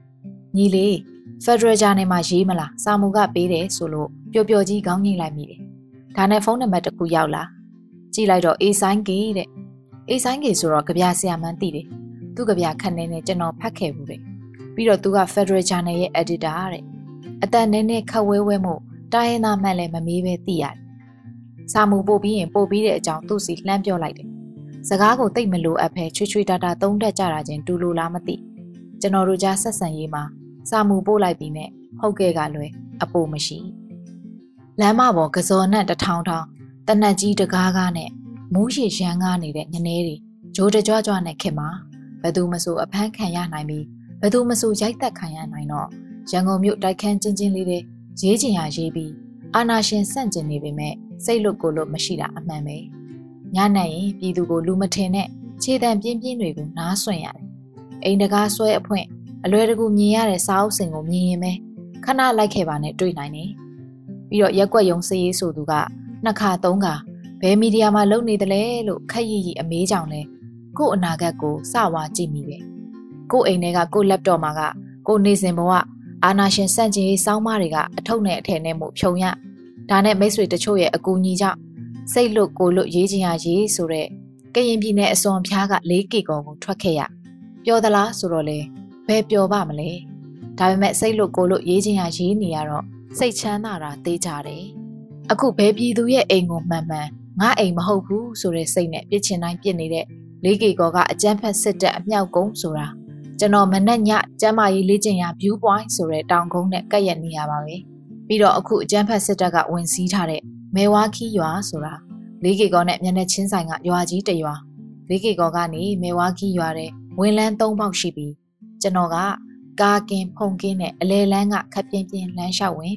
ညီလေးဖက်ဒရယ်ဂျာနယ်မှာရေးမလားစာမူကပေးတယ်ဆိုလို့ပျော်ပျော်ကြီးခေါင်းငိမ့်လိုက်မိတယ်ဒါနဲ့ဖုန်းနံပါတ်တစ်ခုရောက်လာကြည့်လိုက်တော့အေဆိုင်ကေတဲ့အေဆိုင်ကေဆိုတော့ကြပြဆရာမန်းသိတယ်သူ့ကြပြခက်နေနေကျွန်တော်ဖတ်ခဲ့ဘူးတဲ့ပြီးတော့သူက Federal Journal ရဲ့ editor တဲ့အတန်နဲ့နဲ့ခက်ဝဲဝဲမှုတိုင်းရင်းသားမှန်လည်းမမေးပဲသိရတယ် စာမူပို့ပြီးရင်ပို့ပြီးတဲ့အကြောင်းသူ့စီလှမ်းပြောလိုက်တယ်စကားကိုတိတ်မလိုအပ်ဖဲချွေချွေတာတာသုံးတက်ကြတာချင်းတူလိုလားမသိကျွန်တော်တို့ကြားဆက်ဆံရေးမှာစာမူပို့လိုက်ပြီးနဲ့ဟုတ်ကဲ့ကလွယ်အပိုမရှိလမ်းမပေါ်ကစော်နဲ့တထောင်ထောင်တနက်ကြီးတကားကားနဲ့မူးရှိရန်ကားနေတဲ့ငနေတွေဂျိုးတကြွကြွနဲ့ခင်မှာဘယ်သူမဆိုအဖမ်းခံရနိုင်ပြီးဘယ်သူမဆိုရိုက်သက်ခံရနိုင်တော့ရန်ကုန်မြို့တိုက်ခန်းချင်းချင်းလေးတွေရေးချင်ရရေးပြီးအာနာရှင်ဆန့်ကျင်နေပေမဲ့ စိတ်လွတ်ကိုလွတ်မရှိတာအမှန်ပဲညနေရင်ပြည်သူကိုလူမထင်တဲ့ခြေတံပြင်းပြင်းတွေကိုနားဆွင့်ရတယ်အိမ်တကားဆွဲအဖွင့်အလွယ်တကူမြင်ရတဲ့စာအုပ်စင်ကိုမြင်ရင်ပဲခဏလိုက်ခဲ့ပါနဲ့တွေ့နိုင်တယ်ပြီးတော့ရက်ွက်ယုံစရေးဆိုသူကနှစ်ခါသုံးခါဘယ်မီဒီယာမှာလုပ်နေတယ်လဲလို့ခက်ရည်ရည်အမေးကြောင်လဲကို့အနာဂတ်ကိုစဝါကြည့်မိပဲကို့အိမ်ထဲကကို့ laptop မှာကကိုနေစဉ်ဘဝအာနာရှင်စန့်ကျင်ရေးစောင်းမတွေကအထုပ်နဲ့အထည်နဲ့မှုဖြုံရ ဒါနဲ့မိတ်ဆွေတချို့ရဲ့အကူအညီကြောင့်စိတ်လွတ်ကိုလွတ်ရေးချင်ရရေးဆိုတဲ့ကရင်ပြည်နယ်အစွန်ဖျားက၄ကီကောကိုထွက်ခဲ့ရပျော်သလားဆိုတော့လေဘယ်ပျော်ပါမလဲဒါပေမဲ့စိတ်လွတ်ကိုလွတ်ရေးချင်ရရေးနေရတော့စိတ်ချမ်းသာတာသေးကြတယ်အခုဘယ်ပြည်သူရဲ့အိမ်ကိုမှန်မှန်ငါအိမ်မဟုတ်ဘူးဆိုတဲ့စိတ်နဲ့ပြစ်ချင်တိုင်းပြစ်နေတဲ့လေးကီကောကအကြမ်းဖက်စစ်တပ်အမြောက်ကုန်းဆိုတာကျွန်တော်မနဲ့ညကျမ်းမာရေးလေ့ကျင့်ရာ view point ဆိုတဲ့တောင်ကုန်းနဲ့ကပ်ရက်နေရပါပဲ ပြီးတော့အခုအကျန်းဖက်စစ်တပ်ကဝင်စည်းထားတဲ့မဲဝါခီရွာဆိုတာလေးကေကောနဲ့မျက်နှာချင်းဆိုင်ကရွာကြီးတရွာလေးကေကောကနေမဲဝါခီရွာတဲ့ဝင်လန်း၃ပေါက်ရှိပြီးကျွန်တော်ကကားကင်းဖုန်ကင်းနဲ့အလဲလန်းကခပ်ပြင်းပြင်းလမ်းလျှောက်ဝင်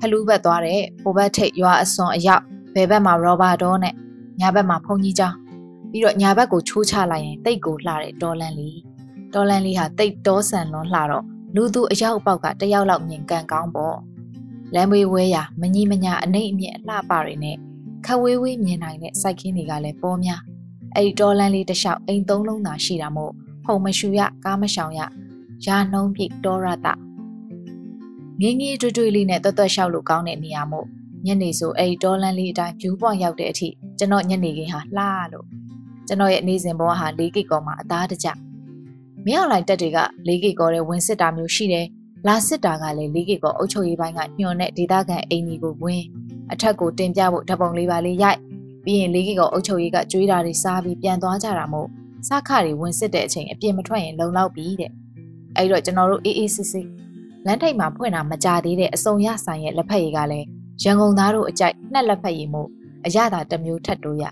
ဖလူးဘက်သွားတဲ့ဟိုဘက်ထိပ်ရွာအစွန်အရောက်ဘယ်ဘက်မှာရောဘာဒေါနဲ့ညာဘက်မှာဖုန်ကြီးကျောင်းပြီးတော့ညာဘက်ကိုချိုးချလိုက်ရင်တိတ်ကိုလှတဲ့ဒေါ်လန်လေးဒေါ်လန်လေးဟာတိတ်တောဆန်လွန်းလှတော့လူသူအရောက်ပေါက်ကတယောက်လောက်မြင်ကန်ကောင်းပေါ့ လမ်းမေးဝဲရမကြီးမညာအနှိမ့်အမြင့်အလှပတွေနဲ့ခဝေးဝေးမြင်နိုင်တဲ့စိုက်ခင်းတွေကလည်းပေါ်များအဲ့ဒီဒေါ်လန်လေးတစ်လျှောက်အိမ်သုံးလုံးသာရှိတာမို့ဖုံမရှူရကားမရှောင်ရရာနှုံးပြိတောရတငင်းငီးတွေ့တွေ့လေးနဲ့တွတ်တွတ်လျှောက်လို့ကောင်းတဲ့နေရာမို့ညနေဆိုအဲ့ဒီဒေါ်လန်လေးအတိုင်းဖြူပွန်ရောက်တဲ့အထိကျွန်တော်ညနေခင်းဟာလှလို့ကျွန်တော်ရဲ့နေစဉ်ဘဝဟာ၄ကီကောမှာအသားတကြမင်းအောင်လိုက်တက်တွေက၄ကီကောတဲ့ဝင်စစ်တာမျိုးရှိတယ် လာစစ်တာကလည်း၄ကီကောအုပ်ချုပ်ရေးပိုင်းကညွှန်တဲ့ဒေသခံအိမ်ကြီးကိုဝင်အထက်ကိုတင်ပြဖို့ဓပုံလေးပါလေးရိုက်ပြီးရင်၄ကီကောအုပ်ချုပ်ရေးကကြွေးတာတွေစားပြီးပြန်သွားကြတာမို့စခတွေဝင်စစ်တဲ့အချိန်အပြင်းမထွက်ရင်လုံလောက်ပြီတဲ့အဲ့တော့ကျွန်တော်တို့အေးအေးစစ်စစ်လမ်းထိပ်မှာဖွင့်တာမကြသေးတဲ့အစုံရဆိုင်ရဲ့လက်ဖက်ရည်ကလည်းရန်ကုန်သားတို့အကြိုက်နှက်လက်ဖက်ရည်မို့အရသာတစ်မျိုးထပ်တိုးရ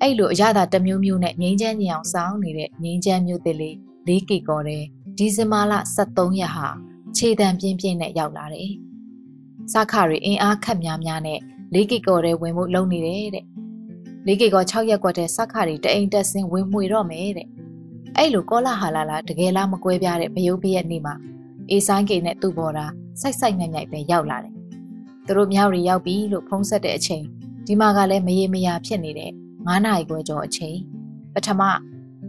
အဲ့လိုအရသာတစ်မျိုးမျိုးနဲ့ငိမ့်ချမ်းညင်အောင်စောင်းနေတဲ့ငိမ့်ချမ်းမျိုးတစ်လေးလေးကီကော်တဲ့ ဒီဇင်ဘာလ23ရက်ဟာခြေတံပြင်းပြင်းနဲ့ရောက်လာတယ်။စခတွေအင်အားခက်များများနဲ့လေးကီကော်တဲ့ဝင်မှုလုံနေတယ်တဲ့။လေးကီကော်6ရက်ကွက်တဲ့စခတွေတအိမ်တက်ဆင်းဝင်မှွေတော့မယ်တဲ့။အဲ့လိုကောလာဟာလာလာတကယ်လားမကွဲပြားတဲ့ဘယုတ်ပြရဲ့နေ့မှာအေဆိုင်ကေနဲ့သူ့ဘော်တာစိုက်စိုက်မြိုက်မြိုက်ပဲရောက်လာတယ်။သူတို့မြောက်ရီရောက်ပြီလို့ဖုံးဆက်တဲ့အချိန်ဒီမှာကလည်းမရေမရာဖြစ်နေတဲ့9နာရီခွဲကျော်အချိန်ပထမ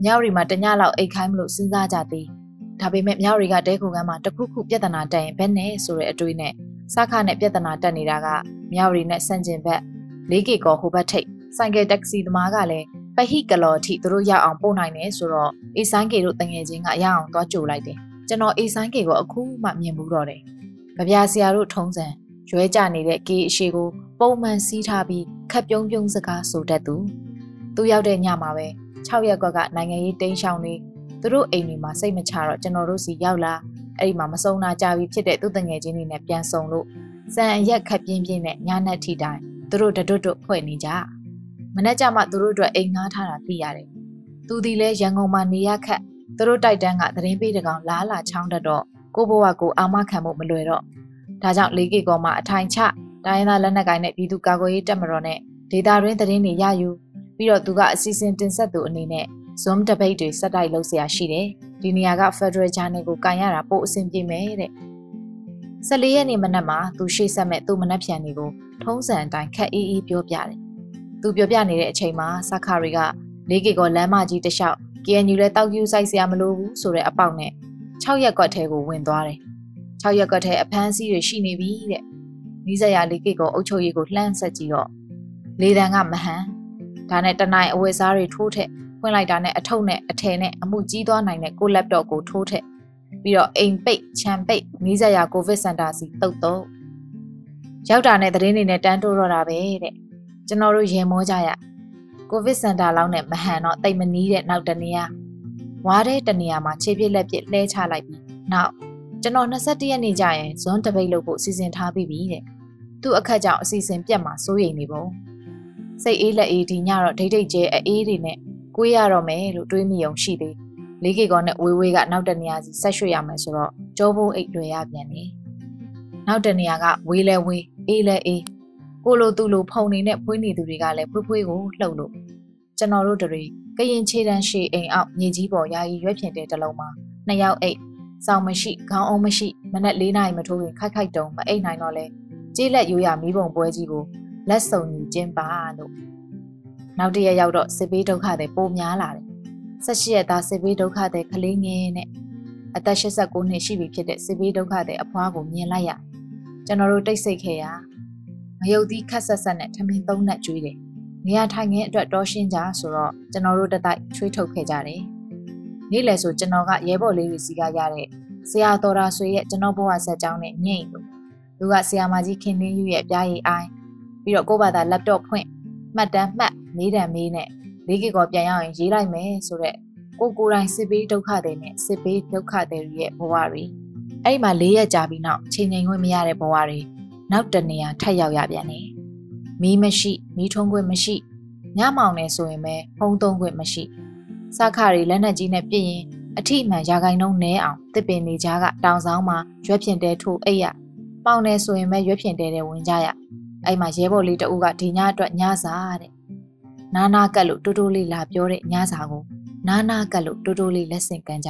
မြောက်ရီမှာတညလောက်အိတ်ခိုင်းမလို့စဉ်းစားကြသည် ဒါပေမဲ့မြောက်ရီကတဲခုကန်းမှာတခုခုပြဿနာတက်ရင်ဘယ်နဲ့ဆိုတဲ့အတွေးနဲ့စခနဲ့ပြဿနာတက်နေတာကမြောက်ရီနဲ့ဆန့်ကျင်ဘက်၄ကီကောဟိုဘက်ထိပ်ဆိုင်ကယ်တက္ကစီသမားကလည်းပဟိကလော်ထိသူတို့ရောက်အောင်ပို့နိုင်တယ်ဆိုတော့အေဆိုင်ကေတို့တငယ်ချင်းကရအောင်သွားကြိုလိုက်တယ်ကျွန်တော်အေဆိုင်ကေကိုအခုမှမြင်ဘူးတော့တယ်။ကြပြဆရာတို့ထုံးစံရွဲကြနေတဲ့ကေအရှိကိုပုံမှန်စီးထားပြီးခက်ပြုံးပြုံးစကားဆိုတတ်သူသူရောက်တဲ့ညမှာပဲ6ရက်ကွက်ကနိုင်ငံရေးတင်းရှောင်းနေ သူတို့အိမ်တွေမှာစိတ်မချတော့ကျွန်တော်တို့စီရောက်လာအဲ့ဒီမှာမစုံနာကြပြီဖြစ်တဲ့သူတငယ်ချင်းတွေနဲ့ပြန်ဆုံလို့စံအရက်ခက်ပြင်းပြင်းနဲ့ညနက်ထီတိုင်းသူတို့တတွတ်တွတ်ဖွဲ့နေကြမနေ့ကမှသူတို့အတွက်အိမ်ငှားထားတာသိရတယ်သူဒီလဲရန်ကုန်မှာနေရခက်သူတို့တိုက်တန်းကသတင်းပေးတကောင်လားလာချောင်းတတော့ကိုဘဝကိုအာမခံဖို့မလွယ်တော့ဒါကြောင့်လေးကေကောမှာအထိုင်ချတိုင်းရင်းသားလက်နက်ကိုင်နဲ့ပြည်သူ့ကာကွယ်ရေးတပ်မတော်နဲ့ဒေတာရင်းသတင်းတွေရယူပြီးတော့သူကအစီအစဉ်တင်ဆက်သူအနေနဲ့ Zoom debate တွေစက်တိုက်လုပ်เสียရှိတယ်ဒီနေရာက Federal Channel ကိုကန်ရတာပို့အဆင်ပြေမယ်တဲ့14ရက်နေ့မနက်မှာသူရှေ့ဆက်မဲ့သူ့မနက်ဖြန်တွေကိုထုံးစံအတိုင်းခက်အေးအေးပြောပြတယ်သူပြောပြနေတဲ့အချိန်မှာစခါရီကလေးကေကောလမ်းမကြီးတစ်လျှောက် KNU လဲတောက်ကျူးဆိုင်စရာမလိုဘူးဆိုတဲ့အပေါက်နဲ့6ရက်ကွက်ထဲကိုဝင်သွားတယ်6ရက်ကွက်ထဲအဖမ်းဆီးတွေရှိနေပြီတဲ့နီးစပ်ရလေးကေကောအုပ်ချုပ်ရေးကိုလှမ်းဆက်ကြည့်တော့လေတံကမဟန်ဒါနဲ့တနိုင်အဝယ်စားတွေထိုးထက် ဖွင့်လိုက်တာနဲ့အထုပ်နဲ့အထည်နဲ့အမှုကြီးသွားနိုင်တဲ့ကိုလက်တော့ကိုထိုးထက်ပြီးတော့အိမ်ပိတ်ခြံပိတ်နီးစပ်ရကိုဗစ်စင်တာစီတုတ်တော့ရောက်တာနဲ့သတင်းတွေနဲ့တန်းတိုးတော့တာပဲတဲ့ကျွန်တော်တို့ရင်မောကြရကိုဗစ်စင်တာလောက်နဲ့မဟန်တော့တိတ်မနီးတဲ့နောက်တနေရာဝါးတဲ့တနေရာမှာခြေပြစ်လက်ပြစ်လှဲချလိုက်ပြီးနောက်ကျွန်တော်21ရက်နေ့ကျရင်ဇွန်တပိတ်လုပ်ဖို့စီစဉ်ထားပြီးပြီတဲ့သူ့အခက်ကြောင့်အစီအစဉ်ပြတ်မှာစိုးရိမ်နေပုံစိတ်အေးလက်အေးဒီညတော့ဒိတ်ဒိတ်ကျဲအေးတွေနဲ့ ကိုရတော့မယ်လို့တွေးမိအောင်ရှိသေးလေးကေကောနဲ့ဝေးဝေးကနောက်တနေရာစီဆက်ရွှေ့ရမယ်ဆိုတော့ကြောဘုံအိတ်တွေရပြန်နေနောက်တနေရာကဝေးလဲဝေးအေးလဲအေးကိုလိုသူလိုဖုံနေနဲ့ဖွေးနေသူတွေကလည်းဖွေးဖွေးကိုလှုပ်လို့ကျွန်တော်တို့တွေကရင်ခြေတန်းရှည်အိမ်အောက်မြေကြီးပေါ်ယာယီရွက်ဖြင်တဲ့တလုံးမှာနှစ်ယောက်အိတ်စောင်းမရှိခေါင်းအောင်မရှိမနက်၄နာရီမထိုးခင်ခိုက်ခိုက်တုံမအိတ်နိုင်တော့လဲကြေးလက်ရိုးရမီးပုံပွဲကြီးကိုလက်စုံညီကျင်းပါလို့ နောက်တရက်ရောက်တော့စစ်ဘေးဒုက္ခတွေပိုများလာတယ်ဆက်ရှိရသားစစ်ဘေးဒုက္ခတွေကလေးငယ်နဲ့အသက်89နှစ်ရှိပြီဖြစ်တဲ့စစ်ဘေးဒုက္ခတွေအဖွားကိုမြင်လိုက်ရကျွန်တော်တို့တိတ်ဆိတ်ခဲ့ရမယုတ်သီးခက်ဆက်ဆက်နဲ့ထမင်းသုံးနဲ့ကျွေးတယ်နေရာထိုင်ခင်းအတွက်တောရှင်းကြဆိုတော့ကျွန်တော်တို့တတိုက်ချွေးထုတ်ခဲ့ကြတယ်နေ့လယ်ဆိုကျွန်တော်ကရဲဘော်လေးတွေစီကရတဲ့ဆရာတော်ရာဆွေရဲ့ကျွန်တော်ဘဝဆက်ကြောင်းနဲ့ညိတ်လို့သူကဆရာမကြီးခင်လင်းယူရဲ့ပြားရည်အိုင်းပြီးတော့ကိုယ့်ဘာသာ laptop ဖွင့်မှတ်တမ်းမှတ် မေးတယ်မေးနဲ့လေးကေကောပြန်ရအောင်ရေးလိုက်မယ်ဆိုတော့ကိုကိုယ်တိုင်စစ်ပေးဒုက္ခတွေနဲ့စစ်ပေးဒုက္ခတွေရဲ့ဘဝတွေအဲ့ဒီမှာ၄ရက်ကြာပြီးနောက်ချိန်ချိန်ခွင့်မရတဲ့ဘဝတွေနောက်တနေရာထပ်ရောက်ရပြန်တယ်မီးမရှိမီးထုံးခွင့်မရှိညမောင်နေဆိုရင်ပဲဖုံးသုံးခွင့်မရှိစခါရီလက်နက်ကြီးနဲ့ပြစ်ရင်အထိမှန်ရာဂိုင်နှုန်းနဲအောင်တစ်ပင်နေကြားကတောင်ဆောင်မှာရွက်ဖြင်တဲထိုးအိတ်ရပေါင်နေဆိုရင်ပဲရွက်ဖြင်တဲတဲ့ဝင်ကြရအဲ့မှာရဲဘော်လေးတအုပ်ကဒီညအတွက်ညစာတဲ့ နာနာကတ်လို့တိုးတိုးလေးလာပြောတဲ့ညစာကိုနာနာကတ်လို့တိုးတိုးလေးလက်ဆင့်ကမ်းကြ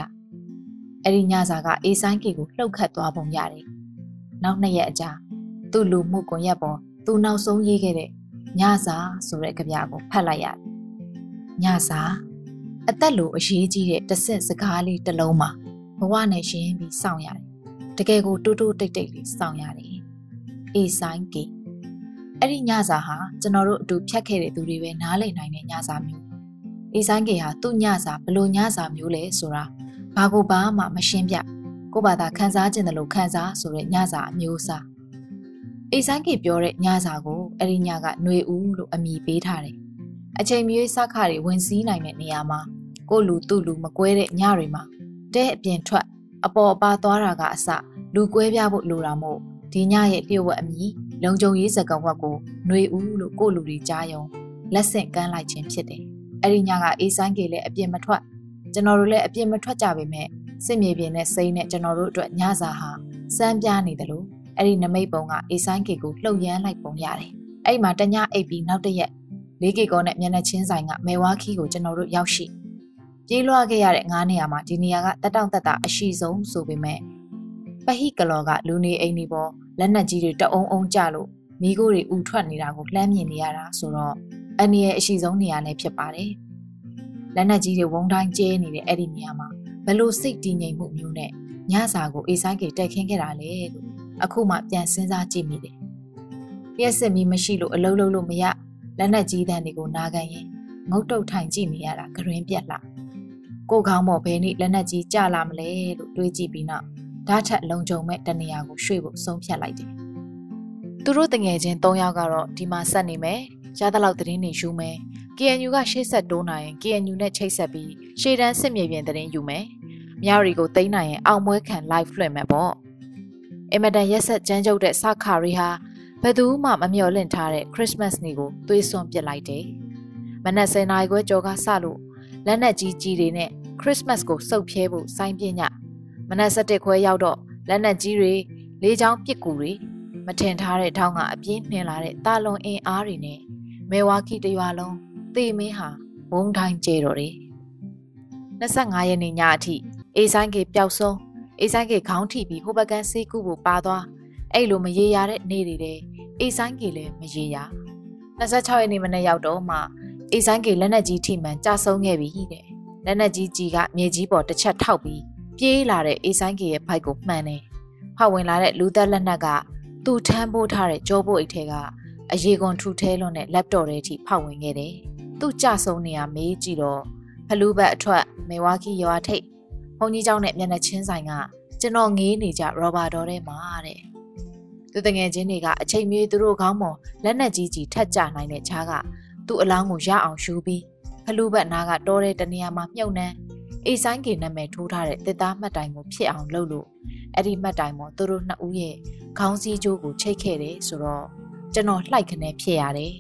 အဲ့ဒီညစာကအေးဆိုင်ကီကိုလှုပ်ခတ်သွားပုံရတယ်နောက်နှစ်ရက်အကြာသူ့လူမှုကွန်ရက်ပေါ်သူနောက်ဆုံးရေးခဲ့တဲ့ညစာဆိုတဲ့ကြပြကိုဖတ်လိုက်ရတယ်ညစာအသက်လိုအရေးကြီးတဲ့တဆင့်စကားလေးတစ်လုံးမှာဘဝနဲ့ရှင်းပြီးစောင့်ရတယ်တကယ်ကိုတိုးတိုးတိတ်တိတ်လေးစောင့်ရတယ်အေးဆိုင်ကီ အဲ့ဒီညစာဟာကျွန်တော်တို့အတူဖြတ်ခဲ့တဲ့သူတွေပဲနားလည်နိုင်တဲ့ညစာမျိုးအေးဆိုင်ကီဟာသူ့ညစာဘလို့ညစာမျိုးလဲဆိုတာဘာကိုဘာမှမရှင်းပြကိုဘာသာခန်းစားခြင်းတယ်လို့ခန်းစားဆိုတဲ့ညစာအမျိုးအစားအေးဆိုင်ကီပြောတဲ့ညစာကိုအဲ့ဒီညကຫນွေဦးလို့အမည်ပေးထားတယ်အချိန်မရွေးစခါတွေဝင်စည်းနိုင်တဲ့နေရာမှာကိုလူသူ့လူမကွဲတဲ့ညတွေမှာတဲအပြင်ထွက်အပေါ်အပါသွားတာကအစလူကွဲပြားဖို့လိုတာမို့ဒီညရဲ့လျှို့ဝှက်အမည် လုံခြုံရေးစကားဝတ်ကိုຫນွေဦးလို့ကိုလူတွေကြားယုံလက်ဆင့်ကမ်းလိုက်ခြင်းဖြစ်တယ်။အဲ့ဒီညကအေးဆိုင်ကေလည်းအပြစ်မထွက်ကျွန်တော်တို့လည်းအပြစ်မထွက်ကြပေမဲ့စစ်မြေပြင်နဲ့စိမ့်နဲ့ကျွန်တော်တို့အတွက်ညစာဟာစမ်းပြနေတယ်လို့အဲ့ဒီနမိတ်ပုံကအေးဆိုင်ကေကိုလှုပ်ရမ်းလိုက်ပုံရတယ်။အဲ့ဒီမှာတညအိပ်ပြီးနောက်တရက်လေးကေကောနဲ့မျက်နှာချင်းဆိုင်ကမဲဝါခီကိုကျွန်တော်တို့ရောက်ရှိပြေးလွှားခဲ့ရတဲ့ငါးနေရာမှာဒီနေရာကတက်တောင့်တက်တာအရှိဆုံးဆိုပေမဲ့ပဟိကလော်ကလူနေအိမ်ဒီပေါ် လက်နက်ကြီးတွေတအုံအုံကြလို့မိခိုးတွေဥထွက်နေတာကိုလှမ်းမြင်နေရတာဆိုတော့အန်ဒီရဲ့အရှိဆုံးနေရာလည်းဖြစ်ပါတယ်လက်နက်ကြီးတွေဝုံတိုင်းကျဲနေတဲ့အဲ့ဒီနေရာမှာဘလို့စိတ်တည်ငြိမ်မှုမျိုးနဲ့ညစာကိုအေးဆိုင်ကေတက်ခင်းခဲ့တာလေလို့အခုမှပြန်စဉ်းစားကြည့်မိတယ်ပြည့်စစ်မီမရှိလို့အလုံးလုံးလို့မရလက်နက်ကြီးတန်းတွေကိုနာခံရင်ငုတ်တုတ်ထိုင်ကြည့်နေရတာဂရင်ပြက်လာကိုခေါင်းပေါ်ဘယ်နည်းလက်နက်ကြီးကြလာမလဲလို့တွေးကြည့်ပြီးနောက် ဓာတ်ထက်လုံခြုံမဲ့တနေရာကိုရွှေ့ဖို့ဆုံးဖြတ်လိုက်တယ်။သူတို့တငယ်ချင်း၃ယောက်ကတော့ဒီမှာဆက်နေမယ်။ရသလောက်သတင်းတွေယူမယ်။ KNU ကရှေ့ဆက်တိုးနိုင်ရင် KNU နဲ့ချိတ်ဆက်ပြီးရှေ့တန်းစစ်မြေပြင်သတင်းယူမယ်။မြောက်ရီကိုသိမ်းနိုင်ရင်အောင်ပွဲခံ live လွှင့်မယ်ပေါ့။အင်မတန်ရက်ဆက်ကြမ်းကြုတ်တဲ့စခါရီဟာဘယ်သူမှမမျှော်လင့်ထားတဲ့ Christmas နေ့ကိုသွေးစွန်ပစ်လိုက်တယ်။မနက်10:00နာရီခွဲကျော်ကစလို့လက်နက်ကြီးကြီးတွေနဲ့ Christmas ကိုစုပ်ဖြဲဖို့စိုင်းပြည မနက်7ခွဲရောက်တော့လက်နက်ကြီးတွေလေးချောင်းပစ်ကူတွေမထင်ထားတဲ့ထောင်းကအပြင်းနှင်လာတဲ့တာလွန်အင်အားတွေနဲ့မဲဝါခီတရွာလုံးသေမင်းဟာဘုံတိုင်းကျဲတော့တယ်25ရက်နေ့ညအထိအေးဆိုင်ကေပျောက်ဆုံးအေးဆိုင်ကေခေါင်းထိပြီးဟိုဘကန်ဆေးကုဖို့ပါသွားအဲ့လိုမရေရတဲ့နေ့တွေတဲ့အေးဆိုင်ကေလည်းမရေရ26ရက်နေ့မနေ့ရောက်တော့မှအေးဆိုင်ကေလက်နက်ကြီးထိမှန်ကြဆုံးခဲ့ပြီတဲ့လက်နက်ကြီးကြီးကမြေကြီးပေါ်တစ်ချက်ထောက်ပြီး ပြေးလာတဲ့အေးဆိုင်ကေရဲ့ဖိုက်ကိုမှန်တယ်။ဖောက်ဝင်လာတဲ့လူသက်လက်နက်ကသူ့ထမ်းပိုးထားတဲ့ကြောပိုးအိတ်ထဲကအရေကွန်ထူထဲလွန်တဲ့ laptop ထဲထိဖောက်ဝင်ခဲ့တယ်။သူ့ကြဆုံနေရမေးကြည့်တော့ဖလူးဘက်အထွက်မေဝါကီရွာထိပ်ဘုံကြီးเจ้าနဲ့မျက်နှာချင်းဆိုင်ကကျွန်တော်ငေးနေကြရောဘာတော်ထဲမှာတဲ့။သူတငယ်ချင်းတွေကအချိန်မြေးသူတို့ခေါင်းပေါ်လက်နက်ကြီးကြီးထက်ကြနိုင်တဲ့ခြားကသူ့အလောင်းကိုရအောင်ယူပြီးဖလူးဘက်နားကတောတဲ့တနေရာမှာမြုပ်နှမ်း အေးဆိုင်ကေနာမည်ထိုးထားတဲ့တစ်သားမှတ်တိုင်ကိုဖြစ်အောင်လုပ်လို့အဲ့ဒီမှတ်တိုင်ပေါ်သူတို့နှစ်ဦးရဲ့ခေါင်းစည်းကြိုးကိုချိတ်ခဲ့တယ်ဆိုတော့ကျွန်တော်လှိုက်ခနဲဖြစ်ရတယ်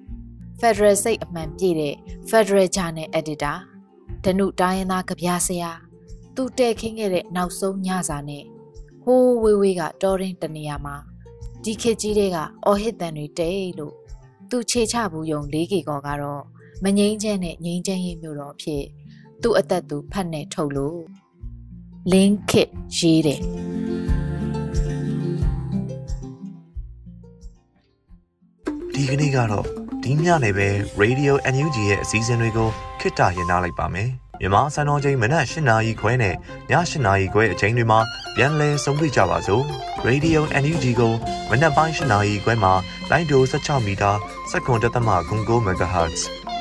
။ Federal စိတ်အမှန်ပြည့်တဲ့ Federal Journal Editor ဒနုတိုင်းရင်းသားကြပြဆရာသူတဲခင်းခဲ့တဲ့နောက်ဆုံးညစာနဲ့ဟိုးဝေးဝေးကတော်ရင်တနေရာမှာဒီခေတ်ကြီးတွေကအော်ဟစ်တန်တွေတဲလို့သူခြေချဘူးယုံ၄ကေကောကတော့မငိမ့်ချမ်းနဲ့ငိမ့်ချမ်းရေးမျိုးတော်ဖြစ် သူ့အသက်သူဖတ်နေထုတ်လို့လင်းခစ်ရေးတယ်ဒီကနေ့ကတော့ဒီညနေပဲ Radio NUG ရဲ့အစည်းအဝေးကိုခਿੱတရနာလိုက်ပါမယ်မြန်မာစံတော်ချိန်မနက်၈နာရီခွဲနဲ့ည၈နာရီခွဲအချိန်တွေမှာပြန်လည်ဆုံးဖြတ်ကြပါစို့ Radio NUG ကိုမနက်ပိုင်း၈နာရီခွဲမှာလိုင်းဒို16မီတာစက္ကန့်တသမ9 MHz